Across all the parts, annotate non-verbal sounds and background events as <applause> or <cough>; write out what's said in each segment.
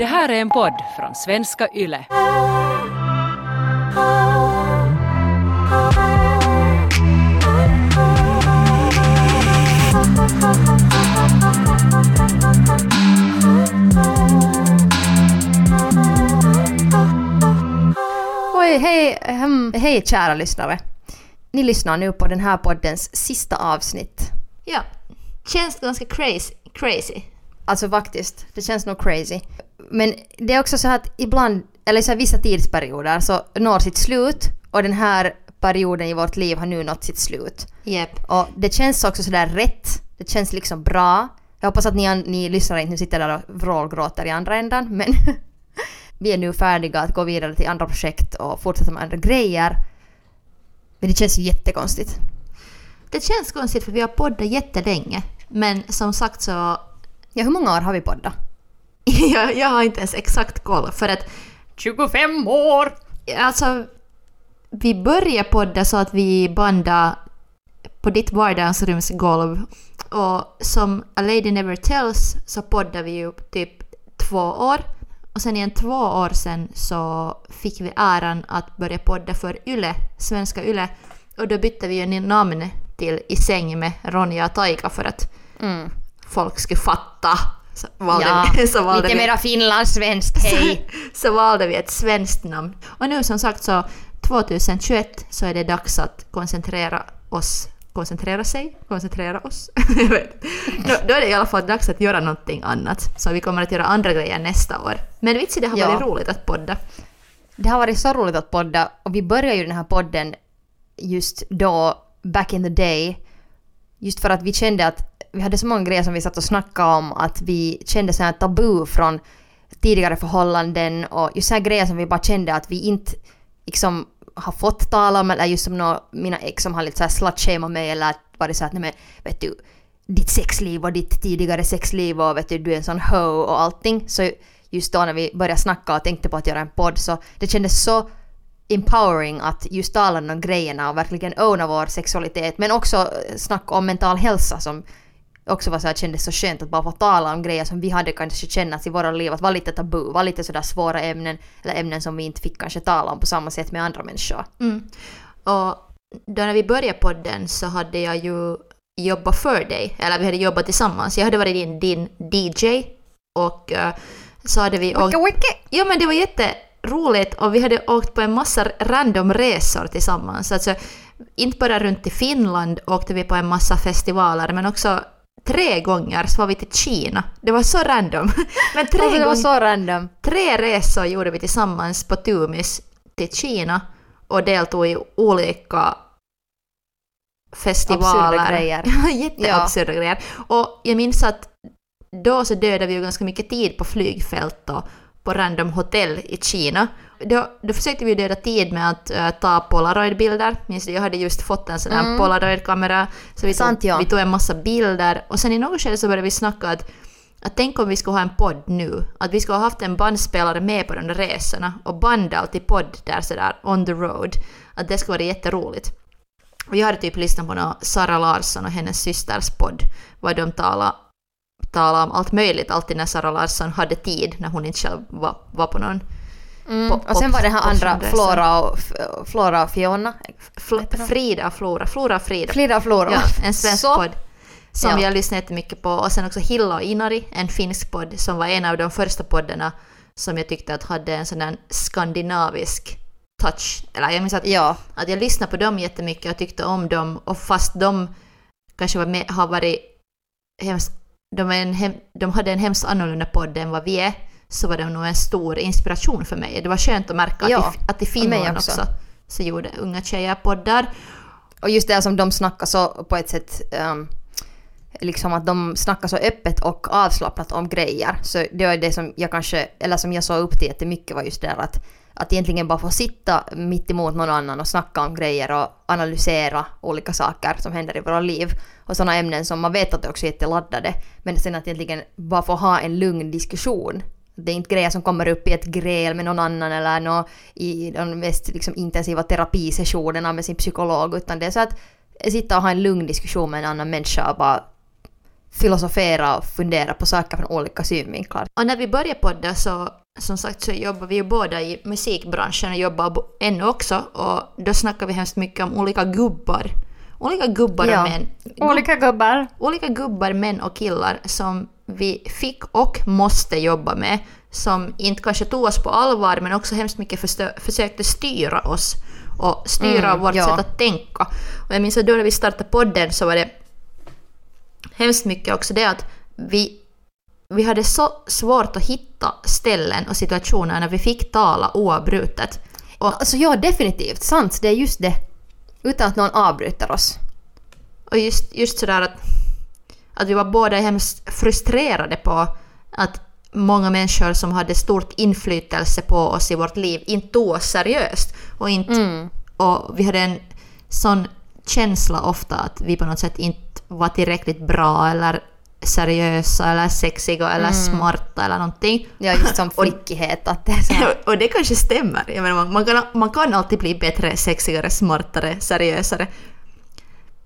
Det här är en podd från svenska YLE. Oj, hej, ehm, hej kära lyssnare. Ni lyssnar nu på den här poddens sista avsnitt. Ja, känns ganska crazy. crazy. Alltså faktiskt, det känns nog crazy. Men det är också så att ibland, eller så vissa tidsperioder, så når sitt slut och den här perioden i vårt liv har nu nått sitt slut. Japp. Och det känns också sådär rätt. Det känns liksom bra. Jag hoppas att ni, ni lyssnare inte nu sitter där och vrålgråter i andra ändan, <laughs> men vi är nu färdiga att gå vidare till andra projekt och fortsätta med andra grejer. Men det känns jättekonstigt. Det känns konstigt för vi har poddat jättelänge. Men som sagt så... Ja, hur många år har vi poddat? <laughs> jag, jag har inte ens exakt koll för att 25 år! alltså... Vi började podda så att vi bandade på ditt vardagsrumsgolv. Och som A Lady Never Tells så poddade vi ju typ två år. Och sen igen två år sen så fick vi äran att börja podda för YLE, Svenska YLE. Och då bytte vi ju namn till I säng med Ronja och Taika för att Mm. folk skulle fatta. Så valde, Ja, <laughs> så valde lite vi, mera finlandssvenskt, <laughs> hej! så valde vi ett svenskt namn. Och nu som sagt så 2021 så är det dags att koncentrera oss koncentrera sig, koncentrera oss. <laughs> Då, då är det i alla fall dags att göra någonting annat. Så vi kommer att göra andra grejer nästa år. Men vitsi, det har Ja. varit roligt att podda. Det har varit så roligt att podda och vi började ju den här podden just då, back in the day, just för att vi kände att vi hade så många grejer som vi satt och snackade om att vi kände så här tabu från tidigare förhållanden och just så här grejer som vi bara kände att vi inte liksom har fått tala om eller just som några mina ex som har lite så här slutshameat mig eller varit så att nej men vet du ditt sexliv och ditt tidigare sexliv och vet du du är en sån ho och allting. Så just då när vi började snacka och tänkte på att göra en podd så det kändes så empowering att just tala om de grejerna och verkligen owna vår sexualitet men också eh, snacka om mental hälsa som också var så här, kändes så skönt att bara få tala om grejer som vi hade kanske kännat i våra liv att vara lite tabu, vara lite sådär svåra ämnen eller ämnen som vi inte fick kanske tala om på samma sätt med andra människor. Mm. Och då när vi började podden så hade jag ju jobbat för dig, eller vi hade jobbat tillsammans. Jag hade varit din, din DJ och eh, så hade vi åkt... Ja men det var jätteroligt och vi hade åkt på en massa random resor tillsammans. Alltså, inte bara runt i Finland åkte vi på en massa festivaler men också tre gånger så var vi till Kina. Det var så random. <laughs> Men tre, Alltså, det var så random. tre resor gjorde vi tillsammans på Tumis till Kina och deltog i olika festivaler. Absurda grejer. <laughs> Jätteabsurda grejer. Och jag minns att då så dödade vi ju ganska mycket tid på flygfält och på random hotell i Kina. Då, då försökte vi döda tid med att eh, ta polaroidbilder. Minns du, jag hade just fått en sån här Mm. polaroidkamera. Så vi Sant, tog, ja. vi tog en massa bilder och sen i något skede så började vi snacka att att tänk om vi skulle ha en podd nu, att vi skulle ha haft en bandspelare med på de där resorna och banda alltid podd där sådär on the road. Att det skulle vara jätteroligt. Och jag hade typ lyssnat på någon Sara Larsson och hennes systers podd, vad de talade tala om allt möjligt alltid när Sara Larsson hade tid, när hon inte själv var, var på någon. Mm. Pop- och sen var det här andra. Flora och, Flora och Fiona. Fl- Frida Flora, Flora Frida. Och Flora. Ja, en svensk Så. podd. Som Ja. vi har lyssnat jättemycket på. Och sen också Hilla och Inari, en finsk podd som var en av de första poddarna som jag tyckte att hade en sån där skandinavisk touch. Eller jag minns att, Ja. att jag lyssnade på dem jättemycket och tyckte om dem. Och fast de kanske var med, har varit hemskt, de, en de hade en hemskt annorlunda podd än vad vi är, så var de nog en stor inspiration för mig. Det var skönt att märka Ja, att, i, att i Finland också. också. så gjorde unga tjejer poddar. Och just det som de snackar så på ett sätt ehm, liksom att de snackar så öppet och avslappnat om grejer. Så det var det som jag kanske, eller som jag såg upp till jättemycket var just det där att, att egentligen bara få sitta mitt emot någon annan och snacka om grejer och analysera olika saker som händer i våra liv. Och sådana ämnen som man vet att det också är jätteladdade. Men sen att egentligen bara få ha en lugn diskussion. Det är inte grejer som kommer upp i ett gräl med någon annan eller nå i de mest liksom, intensiva terapisessionerna med sin psykolog utan det är så att sitta och ha en lugn diskussion med en annan människa och bara filosofera och fundera på saker från olika synvinklar. Och när vi började podda så, som sagt, så jobbar vi ju båda i musikbranschen och jobbar ännu också. Och då snackar vi hemskt mycket om olika gubbar. Olika gubbar Ja. och män. Olika gubbar. olika gubbar, män och killar som vi fick och måste jobba med. Som inte kanske tog oss på allvar men också hemskt mycket försökte styra oss och styra Mm, vårt ja. sätt att tänka. Och jag minns att då när vi startade podden så var det hemskt mycket också det att vi, vi hade så svårt att hitta ställen och situationer när vi fick tala oavbrutet. Och, Alltså ja, definitivt. Sant, det är just det. Utan att någon avbryter oss. Och just, just sådär att, att vi var båda hemskt frustrerade på att många människor som hade stort inflytelse på oss i vårt liv inte tog oss seriöst. Och, inte, och vi hade en sån känsla ofta att vi på något sätt inte var tillräckligt bra eller seriösa eller sexiga eller smarta eller någonting. Ja, just som <laughs> flickighet. Att det så. <laughs> Och det kanske stämmer. Jag menar, man, man, kan, man kan alltid bli bättre, sexigare, smartare, seriösare.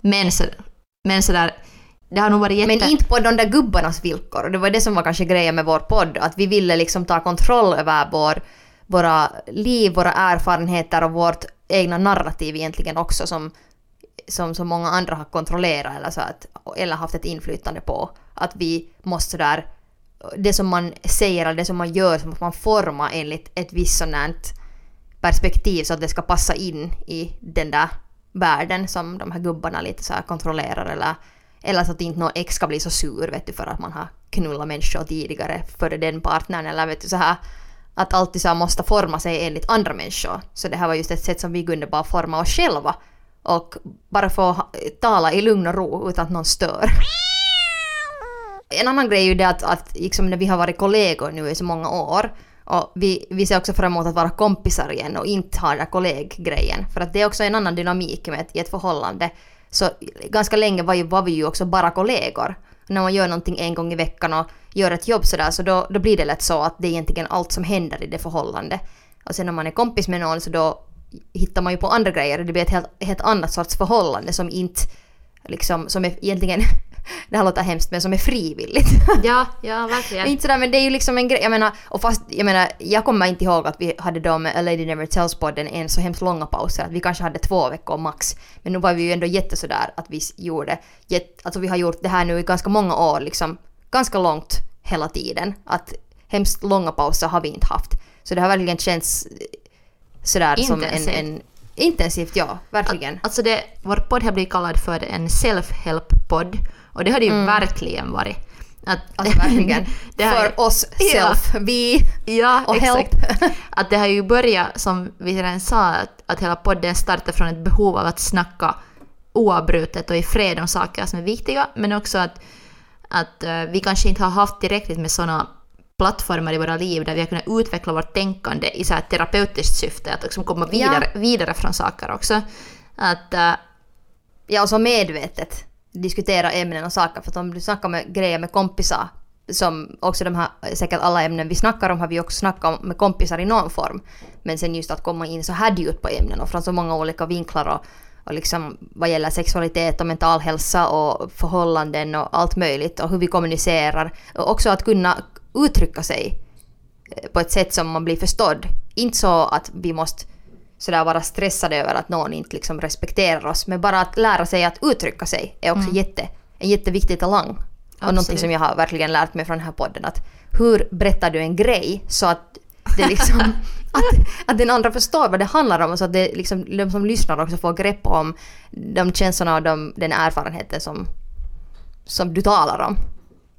Men, så, men sådär, det har nog varit jätte... Men inte på de där gubbarnas villkor. Och det var det som var kanske grejen med vår podd. Att vi ville liksom ta kontroll över vår, våra liv, våra erfarenheter och vårt egna narrativ egentligen också som, som så många andra har kontrollerat eller, så att, eller haft ett inflytande på. Att vi måste sådär, det som man säger eller det som man gör, så måste man forma enligt ett visst sådant perspektiv så att det ska passa in i den där världen som de här gubbarna lite så kontrollerar eller, eller så att inte någon ex ska bli så sur vet du för att man har knullat människor tidigare före den partnern eller vet du så här att alltid så här måste forma sig enligt andra människor. Så det här var just ett sätt som vi kunde bara forma oss själva och bara få tala i lugn och ro utan att någon stör. En annan grej är ju det att, att liksom när vi har varit kollegor nu i så många år och vi, vi ser också fram emot att vara kompisar igen och inte ha den där kolleggrejen. För att det är också en annan dynamik med ett, i ett förhållande. Så ganska länge var, ju, var vi ju också bara kollegor. När man gör någonting en gång i veckan och gör ett jobb sådär så då, då blir det lätt så att det är egentligen allt som händer i det förhållandet. Och sen när man är kompis med någon så då hittar man ju på andra grejer och det blir ett helt, helt annat sorts förhållande som inte liksom, som är egentligen, <laughs> det här låter hemskt men som är frivilligt. Ja, ja, verkligen. Inte sådär men det är ju liksom en grej, jag menar, och fast jag menar, jag kommer inte ihåg att vi hade då med A Lady Never Tells-podden en så hemskt långa pauser, att vi kanske hade två veckor max. Men nu var vi ju ändå jätte sådär att vi gjorde, jätte, alltså vi har gjort det här nu i ganska många år liksom, ganska långt hela tiden. Att hemskt långa pauser har vi inte haft. Så det har verkligen känts eh, sådär som en, Intensivt. en Intensivt ja, verkligen. Alltså det, vår podd har blivit kallad för en self-help-podd. Och det har det ju verkligen varit. Att, Alltså verkligen. <laughs> det här- För oss Ja. self, vi Ja, och exakt. help. <laughs> Att det har ju börjat, som vi redan sa, att, att hela podden startar från ett behov av att snacka oavbrutet och i fred om saker som är viktiga, men också att, att eh, vi kanske inte har haft tillräckligt med sådana plattformar i våra liv där vi har kunnat utveckla vårt tänkande i så här terapeutiskt syfte, att liksom komma vidare, vidare från saker också. Att, eh, Ja, och så medvetet diskutera ämnen och saker. För att om du snackar med grejer med kompisar, som också de här, säkert alla ämnen vi snackar om har vi också snackat om med kompisar i någon form. Men sen just att komma in så här djupt på ämnen och från så många olika vinklar och, och liksom vad gäller sexualitet och mental hälsa och förhållanden och allt möjligt och hur vi kommunicerar. Och också att kunna uttrycka sig eh, på ett sätt som man blir förstådd. Inte så att vi måste sådär vara stressade över att någon inte liksom respekterar oss. Men bara att lära sig att uttrycka sig är också jätte, en jätteviktig talang. Och någonting Absolut. som jag har verkligen lärt mig från den här podden. Att hur berättar du en grej så att det liksom <laughs> att, att den andra förstår vad det handlar om och så att det liksom, de som lyssnar också får grepp om de känslorna och de, den erfarenheten som, som du talar om.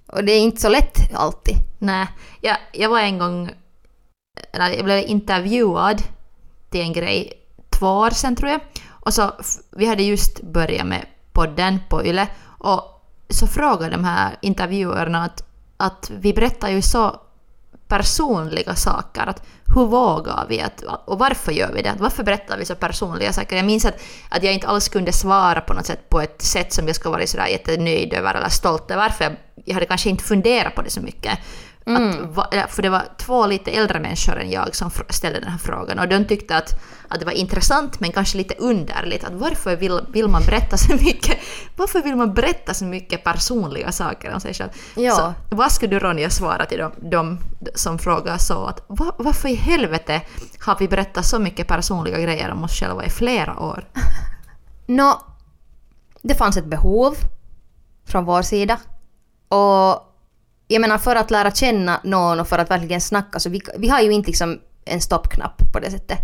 Och det är inte så lätt alltid. Nej, jag, jag var en gång... Eller jag blev intervjuad till en grej två år sedan tror jag. Och så, vi hade just börjat med podden på Yle och så frågade de här intervjuerna att, att vi berättar ju så personliga saker. Att hur vågar vi? Att, och varför gör vi det? Att varför berättar vi så personliga saker? Jag minns att, att jag inte alls kunde svara på något sätt på ett sätt som jag skulle vara sådär jättenöjd över eller stolt över. För jag, jag hade kanske inte funderat på det så mycket. Att, va- eller, för det var två lite äldre människor än jag som ställde den här frågan och de tyckte att, att det var intressant men kanske lite underligt. Att varför vill, vill man berätta så mycket varför vill man berätta så mycket personliga saker om sig själv? Ja. Så, vad skulle du Ronja svara till de, de som frågar så att va, varför i helvete har vi berättat så mycket personliga grejer om oss själva i flera år? Nå, det fanns ett behov från vår sida. Och jag menar för att lära känna någon och för att verkligen snacka så vi, vi har ju inte liksom en stoppknapp på det sättet.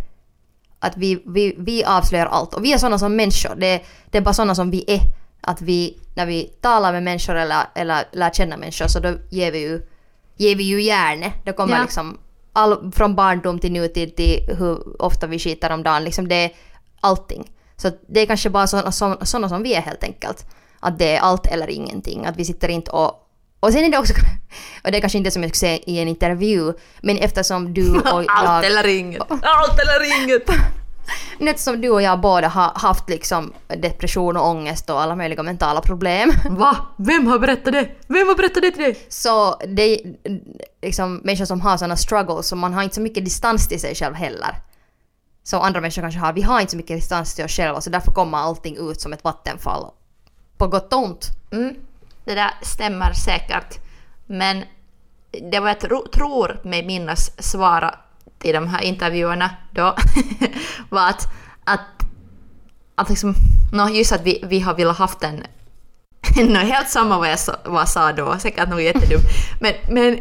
Att vi, vi, vi avslöjar allt. Och vi är sådana som människor. Det, det är bara sådana som vi är. Att vi, när vi talar med människor eller, eller lär känna människor så då ger vi ju, ger vi ju järnet. Det kommer Ja. liksom all, från barndom till nutid till hur ofta vi skiter om dagen. Liksom det är allting. Så det är kanske bara sådana som, såna som vi är helt enkelt. Att det är allt eller ingenting. Att vi sitter inte och... Och sen är det också... <laughs> Och det är kanske inte som jag skulle säga i en intervju, men eftersom du <laughs> och jag... Allt eller inget! <laughs> Allt eller inget! Men Eftersom du och jag båda har haft liksom depression och ångest och alla möjliga mentala problem. Va? Vem har berättat det? Vem har berättat det till dig? Så det är liksom människor som har sådana struggles så man har inte så mycket distans till sig själv heller. Så andra människor kanske har. Vi har inte så mycket distans till oss själva så därför kommer allting ut som ett vattenfall. På gott och ont. Mm, det där stämmer säkert. Men det var jag tro, tror mig minnas svara till de här intervjuerna då <laughs> var att, att, att liksom, no, just att vi, vi har velat haft en <laughs> no, helt samma vad jag, sa, vad jag sa då, säkert nog jättedumt. Men, men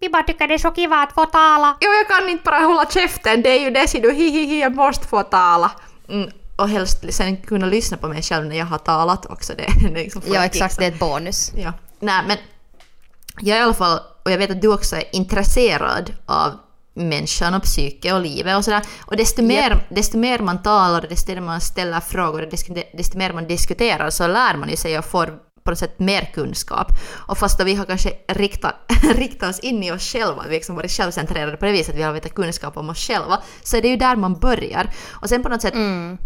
Vi bara tycker det är så kiva att få tala. jo, jag kan inte bara hålla käften, det är ju det du hi hi hi, jag måste få tala. Mm, och helst sen kunna lyssna på mig själv när jag har talat också. <laughs> Det, det liksom Ja exakt, det är ett bonus. Ja. Nej, men jag i alla fall, och jag vet att du också är intresserad av människan och psyke och livet och sådär. Och desto mer, desto mer man talar desto mer man ställer frågor desto, desto mer man diskuterar så lär man ju sig och får på något sätt mer kunskap. Och fast vi har kanske riktat, <laughs> riktat oss in i oss själva, vi har liksom varit självcentrerade på det viset vi har vetat kunskap om oss själva, så är det ju där man börjar. Och sen på något sätt,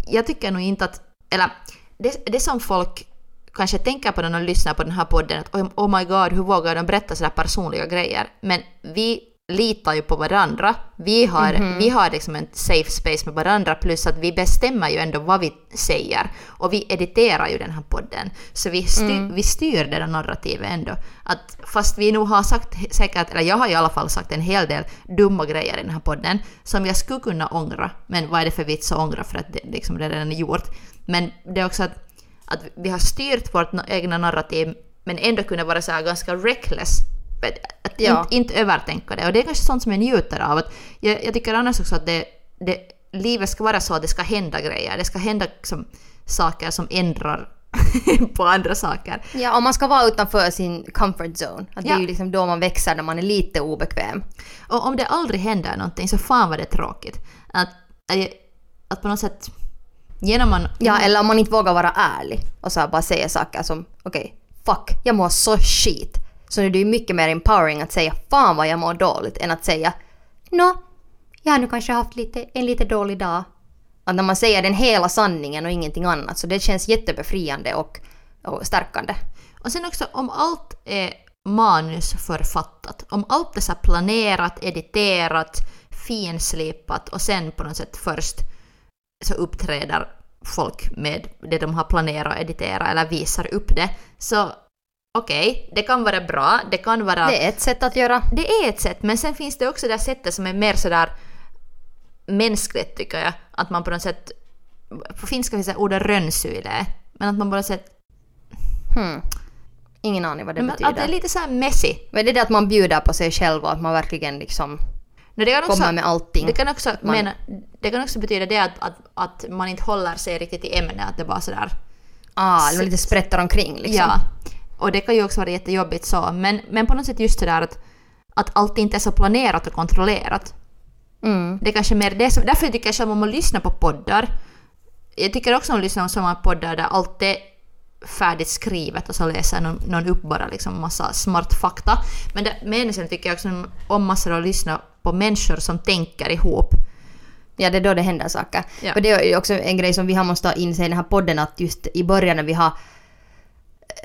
jag tycker nog inte att, eller det, det som folk kanske tänker på när de lyssnar på den här podden att oh, oh my god, hur vågar de berätta sådär personliga grejer? Men vi litar ju på varandra. Vi har, vi har liksom en safe space med varandra plus att vi bestämmer ju ändå vad vi säger. Och vi editerar ju den här podden. Så vi, styr, vi styr det där narrativet ändå. Att fast vi nog har sagt säkert, eller jag har i alla fall sagt en hel del dumma grejer i den här podden som jag skulle kunna ångra. Men vad är det för vits att ångra för att det, liksom, det redan är gjort. Men det är också att att vi har styrt vårt na- egna narrativ men ändå kunna vara så här ganska reckless. Att- Att Ja. inte, inte övertänka det. Och det är kanske sånt som jag njuter av. Att jag, jag tycker annars också att det, det, livet ska vara så att det ska hända grejer. Det ska hända liksom, saker som ändrar <laughs> på andra saker. Ja, och man ska vara utanför sin comfort zone. Att Det Ja. är ju liksom då man växer när man är lite obekväm. Och om det aldrig händer någonting så fan vad det är tråkigt. Att, att, att på något sätt genom man... Ja, eller om man inte vågar vara ärlig och så bara säga saker som okej, fuck, jag mår så skit. Så är det ju mycket mer empowering att säga fan vad jag mår dåligt än att säga nå, jag har nu kanske haft lite, en lite dålig dag. Att när man säger den hela sanningen och ingenting annat så det känns jättebefriande och, och stärkande. Och sen också om allt är manusförfattat, om allt är så planerat, editerat, finslipat och sen på något sätt först så uppträder folk med det de har planerat och editerat eller visar upp det. Så okej, det kan vara bra, det kan vara... Det är ett sätt att göra. Det är ett sätt, men sen finns det också det här sättet som är mer sådär mänskligt tycker jag. Att man på något sätt, på finska finns det ordet rönsyile, men att man på något sätt, Hmm. Ingen aning vad det men betyder. att det är lite såhär messy. Men det är det att man bjuder på sig själv och att man verkligen liksom No, det, kan också, kommer med allting. det, kan också, Man- mena, det kan också betyda det att, att, att man inte håller sig riktigt i ämnet, att det bara sådär... Ah, lite sprättar omkring liksom. Ja. Och det kan ju också vara jättejobbigt så, men, men på något sätt just sådär att, att allt inte är så planerat och kontrollerat. Mm. Det är kanske mer det som, därför tycker jag själv om man lyssnar på poddar. Jag tycker också om att lyssna på sådana poddar där allt är färdigt skrivet och så läser någon, någon upp bara liksom massa smart fakta. Men det, men sen tycker jag också om massor att lyssna på människor som tänker ihop. Ja, det är då det händer saker. Ja. Och det är ju också en grej som vi har måste ha in sig i den här podden att just i början när vi har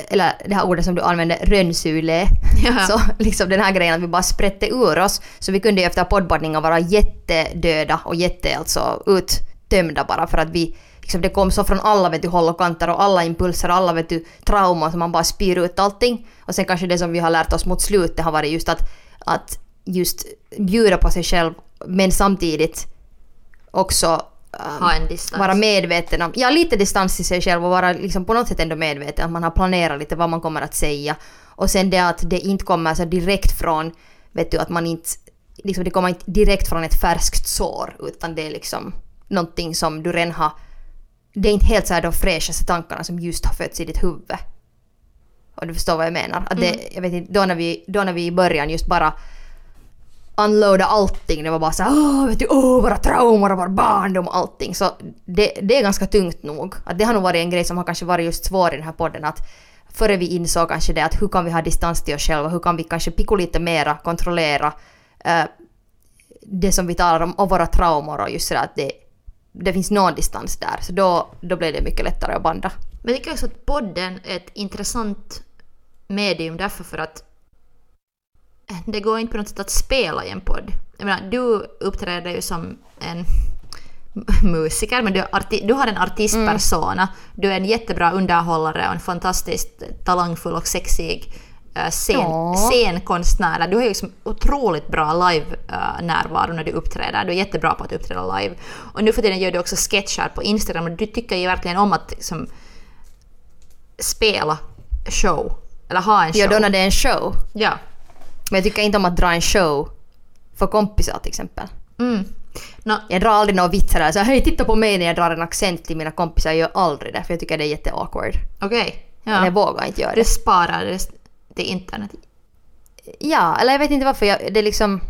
eller det här ordet som du använde, rönnsule. Ja. <laughs> Så liksom den här grejen att vi bara sprätte ur oss. Så vi kunde ju efter poddbandningen vara jättedöda och jätte alltså uttömda bara för att vi liksom det kom så från alla vet du, håll och kanter och alla impulser alla vet du, trauman som man bara spyr ut allting. Och sen kanske det som vi har lärt oss mot slutet har varit just att, att just bjuda på sig själv men samtidigt också distans. vara medveten om, ja lite distans till sig själv och vara liksom på något sätt ändå medveten att man har planerat lite vad man kommer att säga. Och sen det att det inte kommer så direkt från, vet du att man inte, liksom det kommer inte direkt från ett färskt sår utan det är liksom någonting som du redan har, det är inte helt så här de fräschaste tankarna som just har fötts i ditt huvud. Och du förstår vad jag menar? Att det, jag vet inte, då när, vi, då när vi i början just bara unloada allting. Det var bara så här, åh, vet du, åh, våra trauman och vår barndom och allting. Så det, det är ganska tungt nog. Att det har nog varit en grej som har kanske varit just svår i den här podden. Att före vi insåg kanske det att hur kan vi ha distans till oss själva? Hur kan vi kanske picka lite mera kontrollera eh, det som vi talar om och våra traumor och just sådär att det, det finns någon distans där. Så då, då blev det mycket lättare att banda. Men jag tycker också att podden är ett intressant medium därför för att det går inte på något sätt att spela i en podd. Jag menar, du uppträder ju som en <laughs> musiker, men du, du har en artistpersona. Du är en jättebra underhållare och en fantastiskt talangfull och sexig eh, scen, Ja. scenkonstnär. Du har ju liksom otroligt bra live-närvaro när du uppträder. Du är jättebra på att uppträda live. Och nu för tiden gör du också sketcher på Instagram och du tycker ju verkligen om att liksom, spela show. Eller ha en show. Ja, då när det är en show. Ja. Men jag tycker inte om att dra en show för kompisar till exempel. Mm. Nå, Jag drar aldrig några vitsar där så hej titta på mig när jag drar en accent till mina kompisar. Jag gör aldrig det för jag tycker det är jätte awkward. Okej. Men Ja. jag vågar inte göra Du det. sparar det till internet. Ja, eller jag vet inte varför. Jag, det är liksom...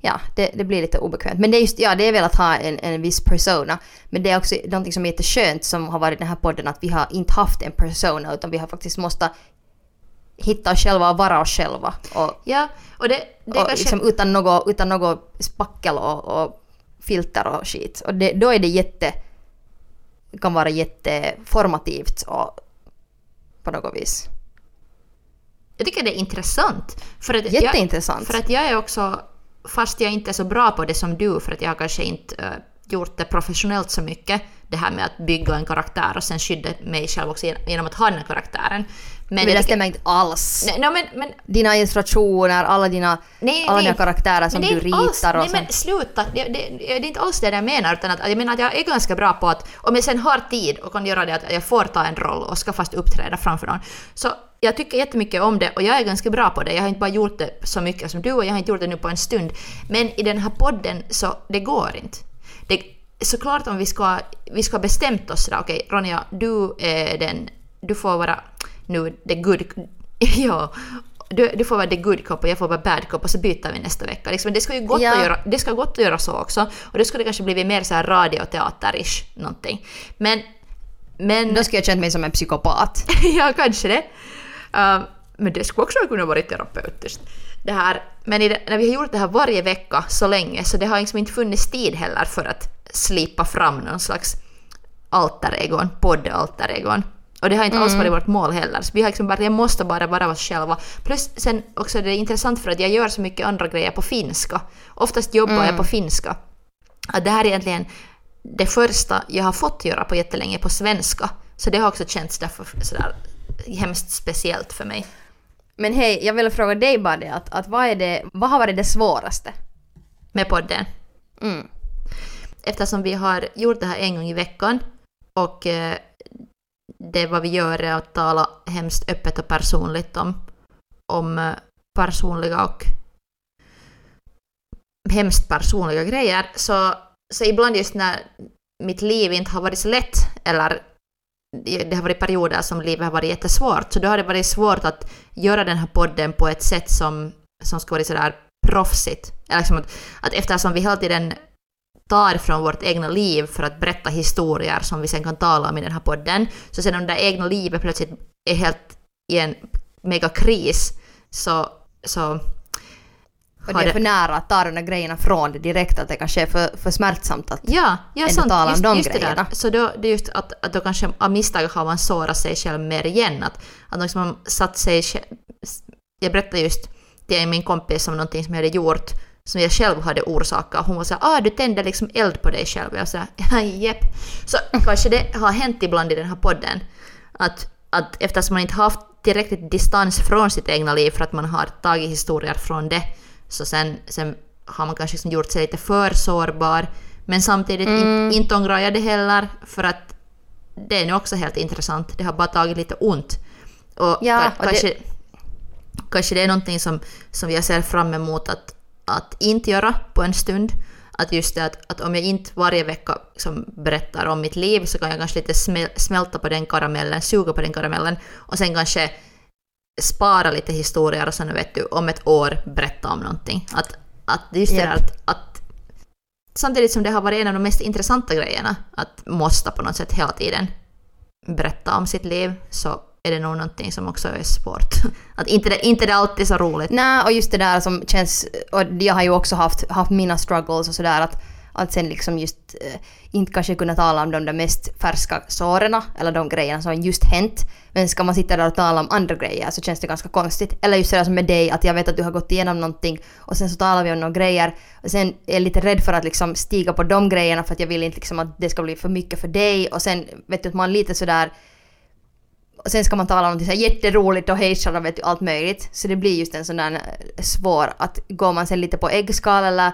Ja, det, det blir lite obekvämt. Men det är just, ja det är väl att ha en, en viss persona. Men det är också någonting som är jätteskönt som har varit i den här podden att vi har inte haft en persona utan vi har faktiskt måste hitta oss själva och vara oss själva. Och, Ja, och det, det och kanske... liksom utan något, utan något spackel och, och filter och skit. Och det, då är det jätte... kan vara jätteformativt och på något vis. Jag tycker det är intressant. För att Jätteintressant. Jag, för att jag är också, fast jag inte är så bra på det som du, för att jag har kanske inte eh, gjort det professionellt så mycket, det här med att bygga en karaktär och sen skydda mig själv också gen- genom att ha den här karaktären. Men, det tycker- stämmer inte alls. Nej, no, men, men Dina illustrationer, alla dina, Nej, alla nej. dina karaktärer som du inte alls, ritar och Nej men sluta, det, det, det är inte alls det jag menar utan att jag menar att jag är ganska bra på att om jag sen har tid och kan göra det att jag får ta en roll och ska fast uppträda framför någon. Så jag tycker jättemycket om det och jag är ganska bra på det. Jag har inte bara gjort det så mycket som du och jag har inte gjort det nu på en stund. Men i den här podden så det går inte. Det, såklart om vi ska, vi ska bestämt oss sådär, okej Ronja, du är den, du får vara nu the good, <laughs> ja, du, du får vara the good cop och jag får vara bad cop och så byter vi nästa vecka. Liksom, det ska ju gott Ja. att göra, det ska gott att göra så också. Och då skulle det kanske blivit mer så här radioteater-ish någonting. Men, men Då skulle jag känt mig som en psykopat. <laughs> ja, kanske det. Uh, men det skulle också kunna vara terapeutiskt. Det här, men det, när vi har gjort det här varje vecka så länge så det har liksom inte funnits tid heller för att slipa fram någon slags alter-egon, podd-alter-egon. Och det har inte alls varit vårt mål heller. Så vi har liksom bara, jag måste bara vara oss själva. Plus sen också det är intressant för att jag gör så mycket andra grejer på finska. Oftast jobbar jag på finska. Att det här är egentligen det första jag har fått göra på jättelänge på svenska. Så det har också känts därför sådär hemskt speciellt för mig. Men hej, jag vill fråga dig bara det att, att vad, är det, vad har varit det svåraste? med podden. Mm. Eftersom vi har gjort det här en gång i veckan och eh, det vad vi gör är att tala hemskt öppet och personligt om, om eh, personliga och hemskt personliga grejer. Så, så ibland just när mitt liv inte har varit så lätt eller det har varit perioder som livet har varit jättesvårt, så då har det varit svårt att göra den här podden på ett sätt som, som ska vara sådär proffsigt. Eller liksom att, att eftersom vi hela tiden tar från vårt egna liv för att berätta historier som vi sen kan tala om i den här podden, så sen om det egna livet plötsligt är helt i en megakris, så, så Och det är för nära att ta de där grejerna från det direkt, att det kanske är för, för smärtsamt att... Ja, ja ändå tala om Just, de just det grejerna. där. Så då, det är just att, att då kanske av misstag har man sårat sig själv mer igen. Att, att liksom man satt sig själv... Jag berättade just till min kompis om någonting som jag hade gjort som jag själv hade orsakat. Hon var såhär ah du tände liksom eld på dig själv. Jag sa <laughs> jepp. Så kanske det har hänt ibland i den här podden att, att eftersom man inte haft tillräckligt distans från sitt egna liv för att man har tagit historier från det så sen, sen har man kanske liksom gjort sig lite för sårbar. Men samtidigt in, inte ångrar jag det heller för att det är nu också helt intressant. Det har bara tagit lite ont. Och, Ja, ka- och det- kanske, kanske det är någonting som, som jag ser fram emot att, att inte göra på en stund. Att just det att, att om jag inte varje vecka liksom berättar om mitt liv så kan jag kanske lite smäl, smälta på den karamellen, suga på den karamellen och sen kanske spara lite historier och sen vet du om ett år berätta om någonting. Att, att just det att, att samtidigt som det har varit en av de mest intressanta grejerna att måste på något sätt hela tiden berätta om sitt liv så är det nog någonting som också är svårt. <laughs> Att inte det, inte det alltid är så roligt. Nej, och just det där som känns, och jag har ju också haft, haft mina struggles och sådär att, att sen liksom just eh, inte kanske kunna tala om de där mest färska såren eller de grejerna som just hänt. Men ska man sitta där och tala om andra grejer så känns det ganska konstigt. Eller just det där som med dig, att jag vet att du har gått igenom någonting och sen så talar vi om några grejer och sen är jag lite rädd för att liksom stiga på de grejerna för att jag vill inte liksom att det ska bli för mycket för dig och sen vet du att man lite sådär och sen ska man tala om något så här jätteroligt och hejsan och vet du, allt möjligt. Så det blir just en sån där eh, svår att går man sen lite på äggskal eller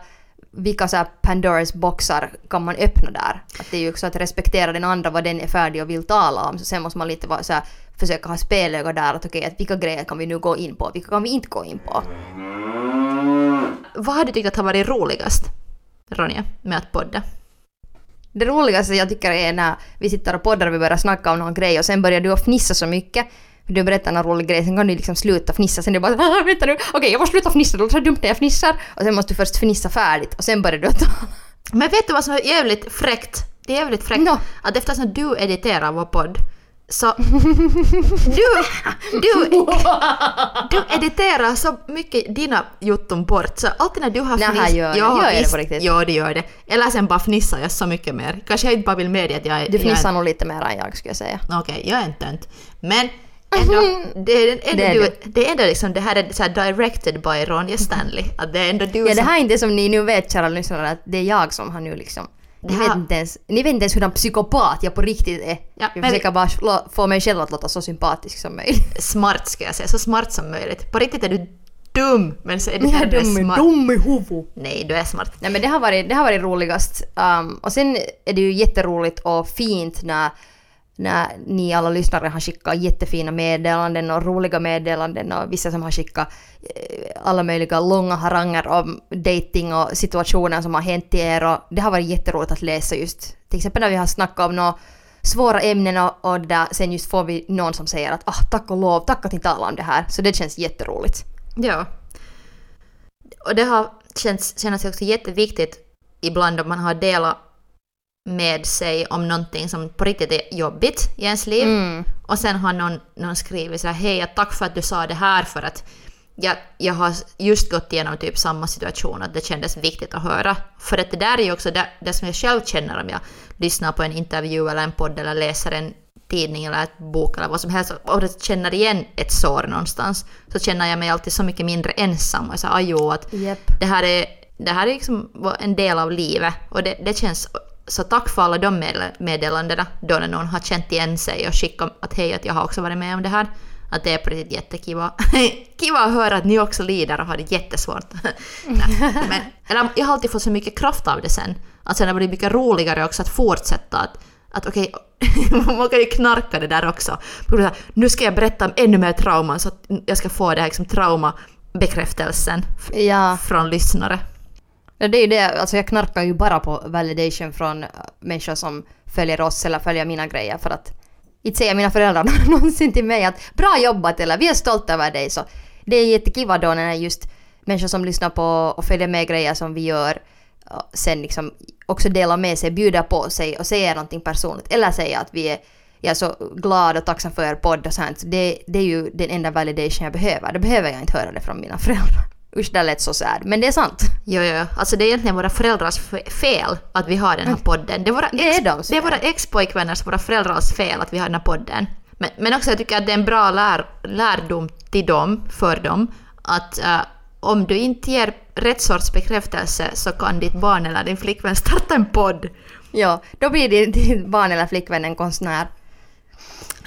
vilka så här Pandoras boxar kan man öppna där? Att det är ju också att respektera den andra vad den är färdig och vill tala om. Så sen måste man lite vara så här, försöka ha spelöga där att okej, att vilka grejer kan vi nu gå in på, vilka kan vi inte gå in på? Vad har du tyckt att har varit roligast, Ronja, med att podda? Det roligaste jag tycker är när vi sitter och poddar och vi börjar snacka om någon grej och sen börjar du att fnissa så mycket. Du berättar någon rolig grej, sen kan du liksom sluta fnissa. Sen är det bara ah, vänta nu, okej jag måste sluta fnissa, det låter så dumt när jag fnissar. Och sen måste du först fnissa färdigt och sen börjar du att. Men vet du vad som är jävligt fräckt? Det är jävligt fräckt Nå. att eftersom du editerar vår podd så du, du, du editerar så mycket dina jotton bort så alltid när du har Nähä, fniss... gör det. Ja, Gör jag det på riktigt? Ja, det gör det. Eller sen bara fnissar jag så mycket mer. Kanske jag inte bara vill medge att jag är... Du jag fnissar nog lite mer än jag skulle jag säga. Okej, jag är en tönt. Men ändå, <laughs> det är ändå, Det är du, du. det är ändå liksom, det här är så här directed by Ronja Stanley. Att det är ändå du Ja, det som... här är inte som ni nu vet kära lyssnare att det är jag som har nu liksom ni vet, inte ens, ni vet inte ens hur en psykopat jag på riktigt är. Ja, jag men vi- försöker bara slå- få mig själv att låta så sympatisk som möjligt. <laughs> Smart ska jag säga, så smart som möjligt. På riktigt är du dum, men så är du ändå smart. dum i huvudet. Nej, du är smart. Nej men det har varit, det har varit roligast. Um, och sen är det ju jätteroligt och fint när, när ni alla lyssnare har skickat jättefina meddelanden och roliga meddelanden och vissa som har skickat eh, alla möjliga långa haranger om dating och situationer som har hänt i er och det har varit jätteroligt att läsa just till exempel när vi har snackat om några svåra ämnen och, och där sen just får vi någon som säger att ah, tack och lov, tack att ni talar om det här. Så det känns jätteroligt. Ja. Och det har känts, känns också jätteviktigt ibland om man har delat med sig om någonting som på riktigt är jobbigt i ens liv. Mm. Och sen har någon, någon skrivit så här, hej, tack för att du sa det här för att jag, jag har just gått igenom typ samma situation, att det kändes viktigt att höra. För att det där är ju också det, det som jag själv känner om jag lyssnar på en intervju eller en podd eller läser en tidning eller ett bok eller vad som helst och jag känner igen ett sår någonstans så känner jag mig alltid så mycket mindre ensam och så ajo, att Japp. det här är, det här är liksom en del av livet och det, det känns så tack för alla de med- meddelandena då när någon har känt igen sig och skickat att hej att jag har också varit med om det här. Att det är på riktigt jättekiva. <laughs> Kiva att höra att ni också lider och har det jättesvårt. <laughs> Nej, men, eller, jag har alltid fått så mycket kraft av det sen. Att sen har det blivit mycket roligare också att fortsätta. Att, att okej, <laughs> man kan ju knarka det där också. Nu ska jag berätta om ännu mer trauman så att jag ska få det här liksom, traumabekräftelsen Ja. från lyssnare. Det är ju det, alltså jag knarkar ju bara på validation från äh, människor som följer oss eller följer mina grejer för att inte säger mina föräldrar <laughs> någonsin till mig att bra jobbat eller vi är stolta över dig så det är jättekiva då när just människor som lyssnar på och följer med grejer som vi gör sen liksom också delar med sig, bjuder på sig och säger någonting personligt eller säger att vi är jag är så glad och tacksam för er podd och sånt. Det, det är ju den enda validation jag behöver. Då behöver jag inte höra det från mina <laughs> föräldrar. Usch, det lät så sad. Men det är sant. Jo, jo, alltså det är egentligen våra föräldrars fe- fel att vi har den här podden. Det är, våra Det är deras det är våra ex-pojkvänners, våra föräldrars fel att vi har den här podden. Men, men också jag tycker att det är en bra lär, lärdom till dem, för dem, att eh, om du inte ger rätt sorts bekräftelse så kan ditt barn eller din flickvän starta en podd. Ja, då blir din, din barn eller flickvän en konstnär.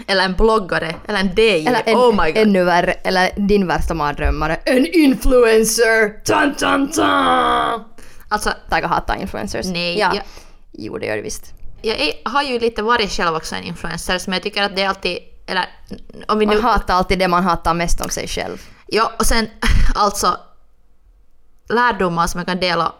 Eller en bloggare, eller en DJ. Eller en, oh my god. ännu värre, eller din värsta mardrömmare. En influencer! Tan, tan, tan! Alltså, Taga hatar influencers. Nej, Ja. jag- Jo, det gör det visst. jag är, har ju lite varit själv också en influencer, men jag tycker att det är alltid... Eller om vi nu... Man hatar alltid det man hatar mest om sig själv. Ja, och sen <laughs> alltså lärdomar som jag kan dela,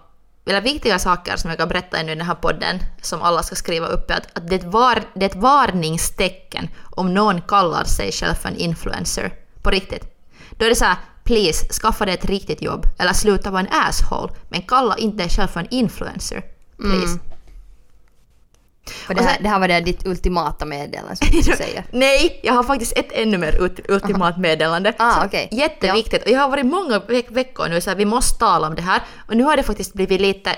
eller viktiga saker som jag kan berätta ännu i den här podden, som alla ska skriva upp, är att, att det, är ett var, det är ett varningstecken om någon kallar sig själv för en influencer. På riktigt. Då är det så här, please, skaffa dig ett riktigt jobb, eller sluta vara en asshole, men kalla inte dig själv för en influencer. Please. Mm. För det, här, sen- det här var det ditt ultimata meddelande som <laughs> du säger. Nej, jag har faktiskt ett ännu mer ut, ultimat meddelande. Ah, okej. Jätteviktigt. Och jag har varit många veck veckor nu så här, vi måste tala om det här. Och nu har det faktiskt blivit lite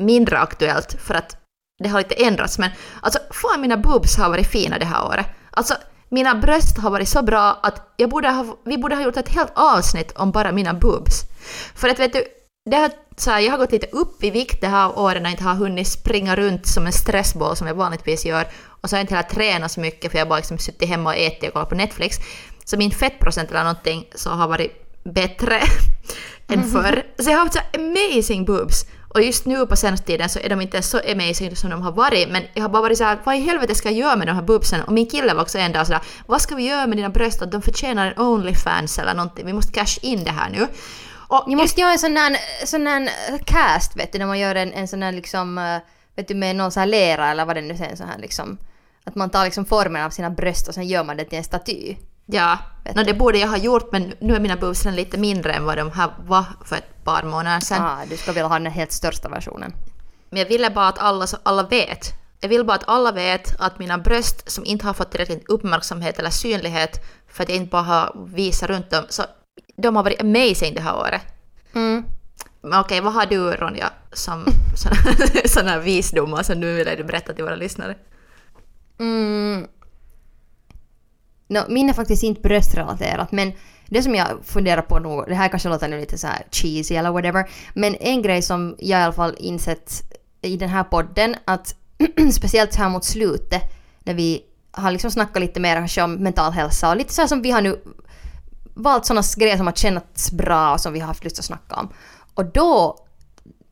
mindre aktuellt för att det har lite ändrats. Men alltså, fan mina boobs har varit fina det här året. Alltså, mina bröst har varit så bra att jag borde ha, vi borde ha gjort ett helt avsnitt om bara mina boobs. För att vet du, det har, så här, jag har gått lite upp i vikt det här året när jag inte har hunnit springa runt som en stressboll som jag vanligtvis gör. Och så har jag inte heller tränat så mycket för jag har bara liksom suttit hemma och ätit och kollat på Netflix. Så min fettprocent eller någonting så har varit bättre <laughs> än förr. Så jag har haft så amazing boobs. Och just nu på senaste tiden så är de inte så amazing som de har varit. Men jag har bara varit så här, vad i helvete ska jag göra med de här boobsen? Och min kille var också en dag sådär, vad ska vi göra med dina bröst? Att de förtjänar en Onlyfans eller någonting. Vi måste cash in det här nu. Och Ni måste göra en sån där, sån där cast, vet du, när man gör en, en sån där liksom, eh, vet du, med någon sån här lera eller vad det nu är, sån här liksom, att man tar liksom formen av sina bröst och sen gör man det till en staty. Ja, no, det borde jag ha gjort men nu är mina redan lite mindre än vad de här var för ett par månader sedan. Ah, du ska vilja ha den helt största versionen. Men jag ville bara att alla, alla vet. Jag vill bara att alla vet att mina bröst som inte har fått tillräckligt uppmärksamhet eller synlighet för att jag inte bara har visat runt dem, så de har varit amazing det här året. Mm. Men okej, vad har du Ronja som <laughs> sådana <laughs> visdomar som du vill berätta till våra lyssnare? Mm. No, min är faktiskt inte bröstrelaterat men det som jag funderar på nu, det här kanske låter nu lite så här cheesy eller whatever, men en grej som jag i alla fall insett i den här podden att <clears throat> speciellt här mot slutet när vi har liksom snackat lite mer kanske om mental hälsa och lite så här som vi har nu valt sådana grejer som har känts bra och som vi har haft lust att snacka om. Och då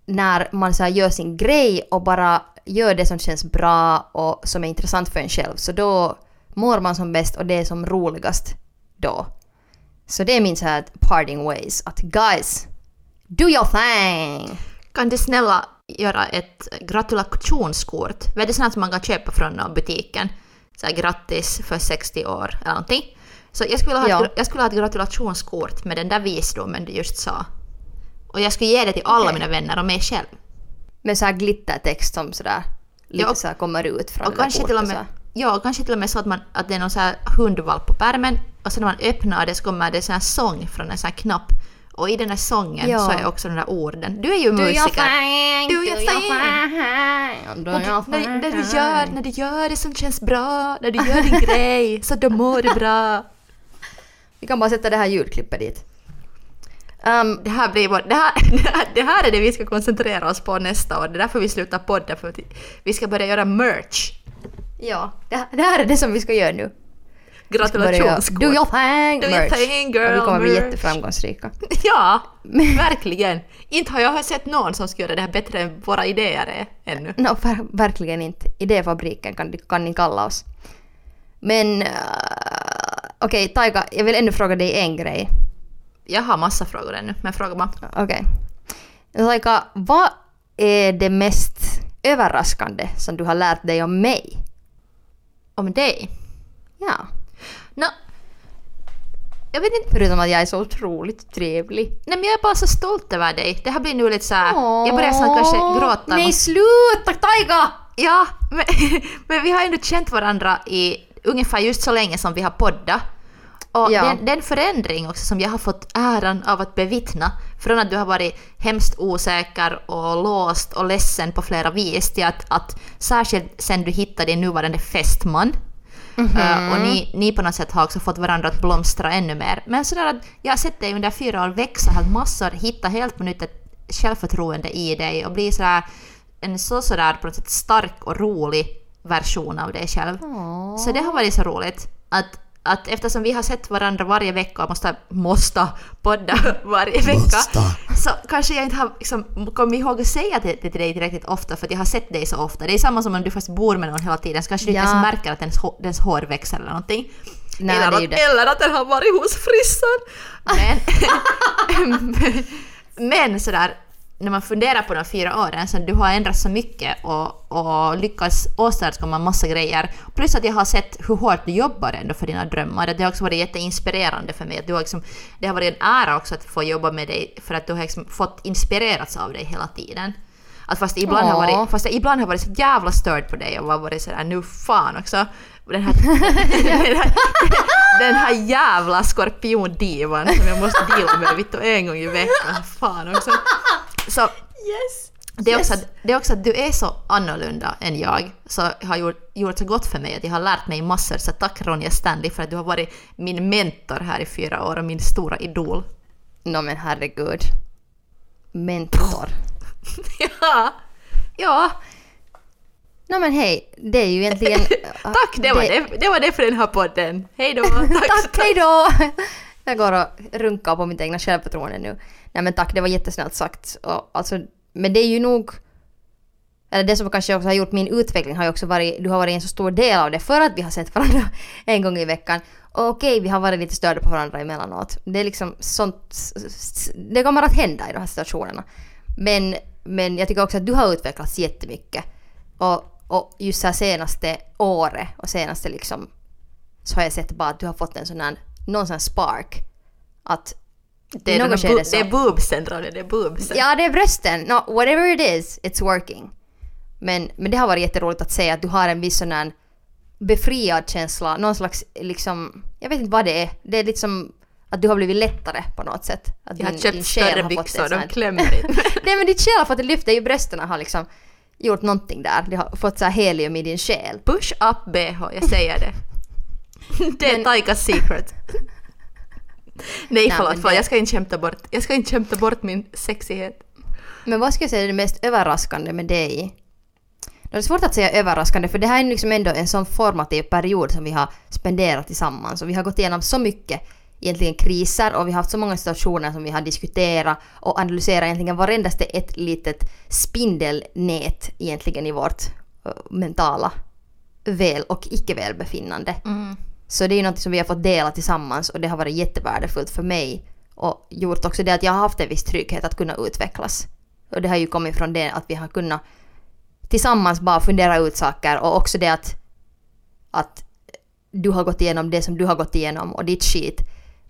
när man så här gör sin grej och bara gör det som känns bra och som är intressant för en själv så då mår man som bäst och det är som roligast då. Så det är min så här parting ways att guys, do your thing! Kan du snälla göra ett gratulationskort? Vet du sånt som man kan köpa från butiken? Så här, grattis för 60 år eller någonting. Så jag skulle, ha Ja. ett, jag skulle ha ett gratulationskort med den där visdomen du just sa. Och jag skulle ge det till alla Okej. mina vänner och mig själv. Med så här glittertext som sådär lite Ja, och- så här kommer ut från Och kanske till och kortet med, ja, kanske till och med så att, man, att det är någon så här hundvalp på pärmen och sen när man öppnar det så kommer det så här sång från en sån här knapp. Och i den här sången Ja. så är också de där orden. Du är ju Do musiker. thing! Do your thing. thing! Do your du, när, när, du thing. gör, när du gör det som känns bra, när du gör din <laughs> grej, så då mår du bra. Vi kan bara sätta det här ljudklippet dit. Um, Det här, blir bara, <laughs> det, här, det, här, är det vi ska koncentrera oss på nästa år. Det är därför vi slutar podda, för vi ska börja göra merch. ja, det, här- det här är det som vi ska göra nu. Gratulationskort. Do your thing! Do your merch. thing, girl, och vi kommer bli merch. jätteframgångsrika. <laughs> Ja, <laughs> verkligen. Inte har jag sett någon som ska göra det här bättre än våra idéer är ännu. No, ver- verkligen inte. Idéfabriken kan, kan ni kalla oss. Men uh, okej, Taika, jag vill ännu fråga dig en grej. Jag har massa frågor ännu, men fråga bara. Okej. Taika, vad är det mest överraskande som du har lärt dig om mig? Om dig? Ja. Nå, jag vet inte. Förutom att jag är så otroligt trevlig. Nej men jag är bara så stolt över dig. Det här blir nu lite så här. Jag börjar snart kanske gråta. Nej, sluta Taika! Ja, men, <laughs> men vi har ändå känt varandra i ungefär just så länge som vi har poddat. Och Ja. den, den förändring också som jag har fått äran av att bevittna, från att du har varit hemskt osäker och låst och ledsen på flera vis, till att, att särskilt sen du hittade din nuvarande fästman, eh, och ni, ni på något sätt har också fått varandra att blomstra ännu mer. Men sådär att jag har sett dig under fyra år växa helt massor, hitta helt på nytt ett självförtroende i dig och bli sådär en så sådär på något sätt stark och rolig version av dig själv. Så det har varit så roligt att, att eftersom vi har sett varandra varje vecka och måste, måste podda <laughs> varje vecka Måste. så kanske jag inte har liksom, kommit ihåg att säga det det till dig tillräckligt ofta för att jag har sett dig så ofta. Det är samma som om du fast bor med någon hela tiden så kanske du inte Ja. ens märker att dens, dens hår växer eller någonting. Nej, eller, att, eller att den har varit hos frissan. <laughs> Men, <laughs> men sådär, när man funderar på de fyra åren så du har ändrat så mycket och, och lyckats åstadkomma massa grejer. Plus att jag har sett hur hårt du jobbar ändå för dina drömmar. Det har också varit jätteinspirerande för mig. Att du har liksom, det har varit en ära också att få jobba med dig för att du har liksom fått inspirerats av dig hela tiden. Att fast, ibland har varit, fast jag ibland har varit så jävla störd på dig och var varit sådär nu fan också. Den här, den <laughs> här, den här jävla skorpiondivan som jag måste deala med vittu en gång i veckan. Fan också. Så Yes. det är, också, Yes. att, det är också att du är så annorlunda än jag, så har gjort, gjort så gott för mig att jag har lärt mig massor. Så tack Ronja Stanley för att du har varit min mentor här i fyra år och min stora idol. Nå men herregud. Mentor. <laughs> ja, ja. Nå men hej, det är ju egentligen... <laughs> Tack, det var det, det var det för den här podden. Hej då! <laughs> Tack, Tack, hej då! Jag går och runkar på mitt egna självförtroende nu. Nej men tack, det var jättesnällt sagt. Och, alltså, men det är ju nog... Eller det som kanske också har gjort min utveckling har ju också varit... Du har varit en så stor del av det för att vi har sett varandra <laughs> en gång i veckan. Och okej, vi har varit lite störda på varandra emellanåt. Det är liksom sånt... Det kommer att hända i de här situationerna. Men, men jag tycker också att du har utvecklats jättemycket. Och, och just det här senaste året och senaste liksom så har jag sett bara att du har fått en sån här, någon sån här spark. Att det är, något de bu- så- det är boobsen, Ronja, det är boobsen. Ja, det är brösten. No, whatever it is, it's working. Men, men det har varit jätteroligt att se att du har en viss sån här befriad känsla, någon slags liksom, jag vet inte vad det är. Det är liksom att du har blivit lättare på något sätt. Att Jag har din- köpt din större byxor, de klämmer inte. <laughs> Nej men ditt själ har fått ett lyft, det är ju brösten har liksom gjort någonting där. Det har fått så här helium i din själ. Push up BH, jag säger det. <laughs> Det är Men- Taikas secret. <laughs> Nej Nej, förlåt, men för det- jag ska inte kämpa bort, jag ska inte kämpa bort min sexighet. Men vad ska jag säga är det mest överraskande med dig? Det är svårt att säga överraskande för det här är liksom ändå en sån formativ period som vi har spenderat tillsammans och vi har gått igenom så mycket egentligen kriser och vi har haft så många situationer som vi har diskuterat och analyserat egentligen varendaste ett litet spindelnät egentligen i vårt eh, mentala väl och icke välbefinnande. Så det är ju något som vi har fått dela tillsammans och det har varit jättevärdefullt för mig och gjort också det att jag har haft en viss trygghet att kunna utvecklas. Och det har ju kommit från det att vi har kunnat tillsammans bara fundera ut saker och också det att, att du har gått igenom det som du har gått igenom och ditt skit.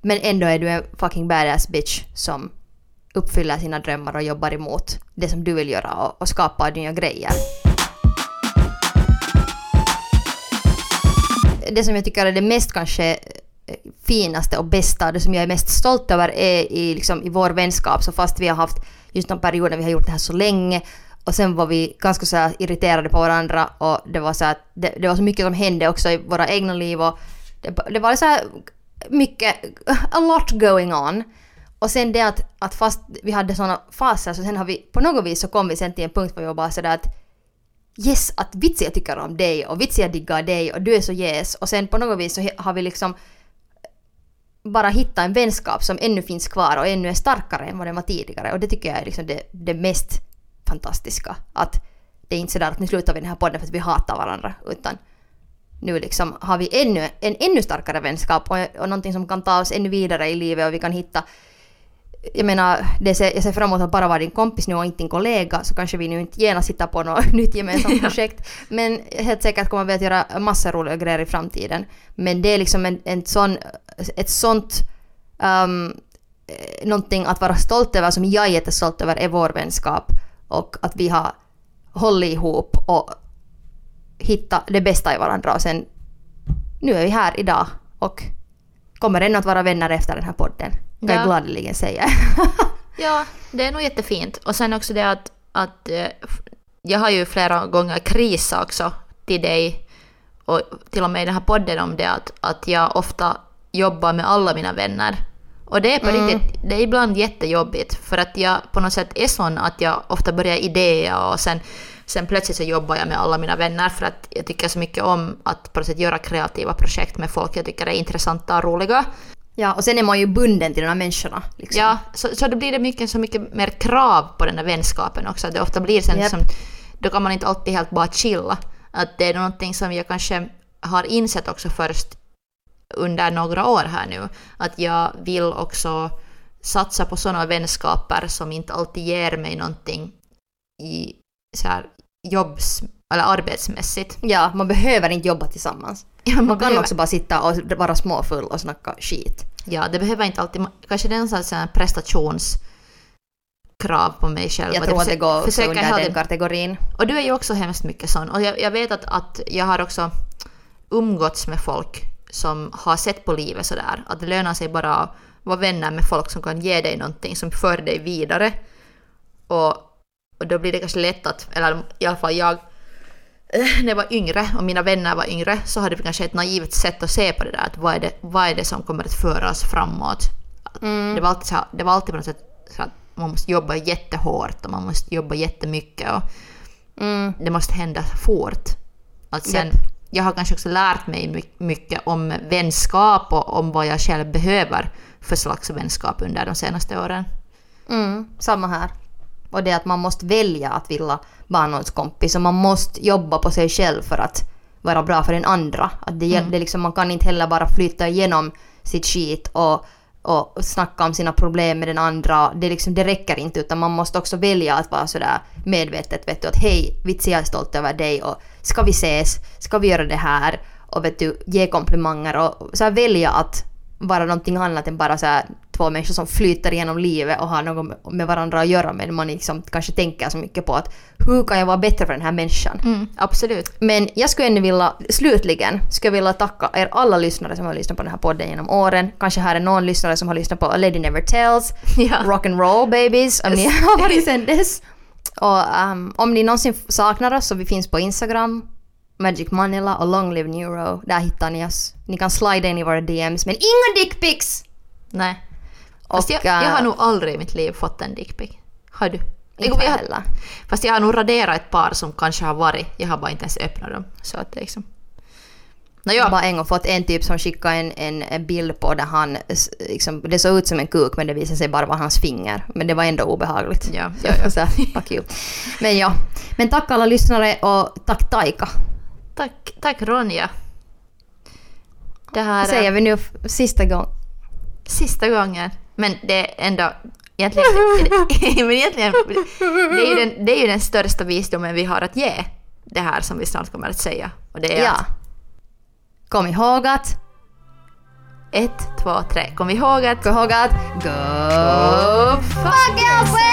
Men ändå är du en fucking badass bitch som uppfyller sina drömmar och jobbar emot det som du vill göra och, och skapar nya grejer. Det som jag tycker är det mest kanske eh, finaste och bästa, det som jag är mest stolt över är i, liksom, i vår vänskap. Så fast vi har haft just de perioder vi har gjort det här så länge och sen var vi ganska så här irriterade på varandra och det var så att det, det var så mycket som hände också i våra egna liv och det, det var så här mycket, a lot going on. Och sen det att, att fast vi hade såna faser så sen har vi på något vis så kom vi sen till en punkt där vi var bara sådär att yes, att vitsi jag tycker om dig och vitsi jag diggar dig och du är så yes. Och sen på något vis så har vi liksom bara hittat en vänskap som ännu finns kvar och ännu är starkare än vad den var tidigare. Och det tycker jag är liksom det, det mest fantastiska. Att det är inte sådär att nu slutar vi den här podden för att vi hatar varandra. Utan nu liksom har vi ännu, en ännu starkare vänskap och, och någonting som kan ta oss ännu vidare i livet och vi kan hitta jag menar, det ser, jag ser fram emot att bara vara din kompis nu och inte din kollega så kanske vi nu inte genast hittar på något <laughs> nytt gemensamt <laughs> projekt. Men helt säkert kommer vi att göra massor roliga grejer i framtiden. Men det är liksom en, en sån, ett sånt um, någonting att vara stolt över som jag är jättestolt över är vår vänskap och att vi har hållit ihop och hittat det bästa i varandra och sen nu är vi här idag och kommer ännu att vara vänner efter den här podden. Kan Ja. jag gladeligen säga. <laughs> Ja, det är nog jättefint. Och sen också det att, att eh, jag har ju flera gånger krisat också till dig och till och med i den här podden om det att, att jag ofta jobbar med alla mina vänner. Och det är på Mm. riktigt, det är ibland jättejobbigt för att jag på något sätt är sån att jag ofta börjar idéer och sen, sen plötsligt så jobbar jag med alla mina vänner för att jag tycker så mycket om att på något sätt göra kreativa projekt med folk. Jag tycker är intressanta och roliga. Ja, och sen är man ju bunden till de här människorna. Liksom. Ja, så, så då blir det mycket, så mycket mer krav på den där vänskapen också. Det ofta blir sen Japp. som, då kan man inte alltid helt bara chilla. Att det är någonting som jag kanske har insett också först under några år här nu. Att jag vill också satsa på sådana vänskaper som inte alltid ger mig någonting i så här jobbs eller arbetsmässigt. ja, man behöver inte jobba tillsammans. Man kan behöver- också bara sitta och vara småfull och snacka skit. Ja, det behöver inte alltid... Kanske det är en sån här prestationskrav på mig själv. Jag tror att det går också under den kategorin. Och du är ju också hemskt mycket sån. Och jag, jag vet att, att jag har också umgåtts med folk som har sett på livet sådär. Att det lönar sig bara att vara vänner med folk som kan ge dig någonting som för dig vidare. Och, och då blir det kanske lätt att, eller i alla fall jag, när jag var yngre och mina vänner var yngre så hade vi kanske ett naivt sätt att se på det där. Att vad är det, vad är det som kommer att föra oss framåt? Det, var alltid så det var alltid på något sätt så att man måste jobba jättehårt och man måste jobba jättemycket. Och, Mm. det måste hända fort. Att sen, Japp. Jag har kanske också lärt mig my- mycket om vänskap och om vad jag själv behöver för slags vänskap under de senaste åren. Mm, samma här. Och det är att man måste välja att vilja vara någons kompis och man måste jobba på sig själv för att vara bra för den andra. Att det, Mm. det liksom, man kan inte heller bara flytta igenom sitt skit och, och snacka om sina problem med den andra. Det, liksom, det räcker inte utan man måste också välja att vara sådär medvetet. Vet du, att hej, vitsi jag är stolt över dig och ska vi ses? Ska vi göra det här? Och vet du, ge komplimanger och så här, välja att vara någonting annat än bara så här, två människor som flyter genom livet och har något med varandra att göra men man liksom kanske tänker så mycket på att hur kan jag vara bättre för den här människan? Mm, absolut. Men jag skulle ändå vilja, slutligen, skulle jag vilja tacka er alla lyssnare som har lyssnat på den här podden genom åren. Kanske här är någon lyssnare som har lyssnat på Lady Never Tells, <laughs> Ja. Rock and Roll Babies, om ni har varit sen dess. Och ehm, om ni någonsin saknar oss så vi finns på Instagram, Magic Manila och Long Live Neuro. Där hittar ni oss. Ni kan slida in i våra DMs, men inga dickpics! Nej. Och, Fast jag, jag har äh, nog aldrig i mitt liv fått en dickpic. Har du? Inte Jag- har- heller. Fast jag har nog raderat ett par som kanske har varit. Jag har bara inte ens öppnat dem. Så att det liksom... Jag har bara en gång fått en typ som skickade en, en, bild på där han, liksom, det såg ut som en kuk men det visade sig bara vara hans finger. Men det var ändå obehagligt. Ja, Så ja, ja. <laughs> säga, fuck you. Men ja. Men tack alla lyssnare och tack Taika. Tack, tack Ronja. Det här Säger vi nu sista gången. sista gången. Men det är ändå egentligen... <laughs> men egentligen det, är ju den, det är ju den största visdomen vi har att ge. Det här som vi snart kommer att säga. Och det är Ja. att Kom ihåg att, ett, två, tre. Kom ihåg att... kom ihåg att, go fuck yourself!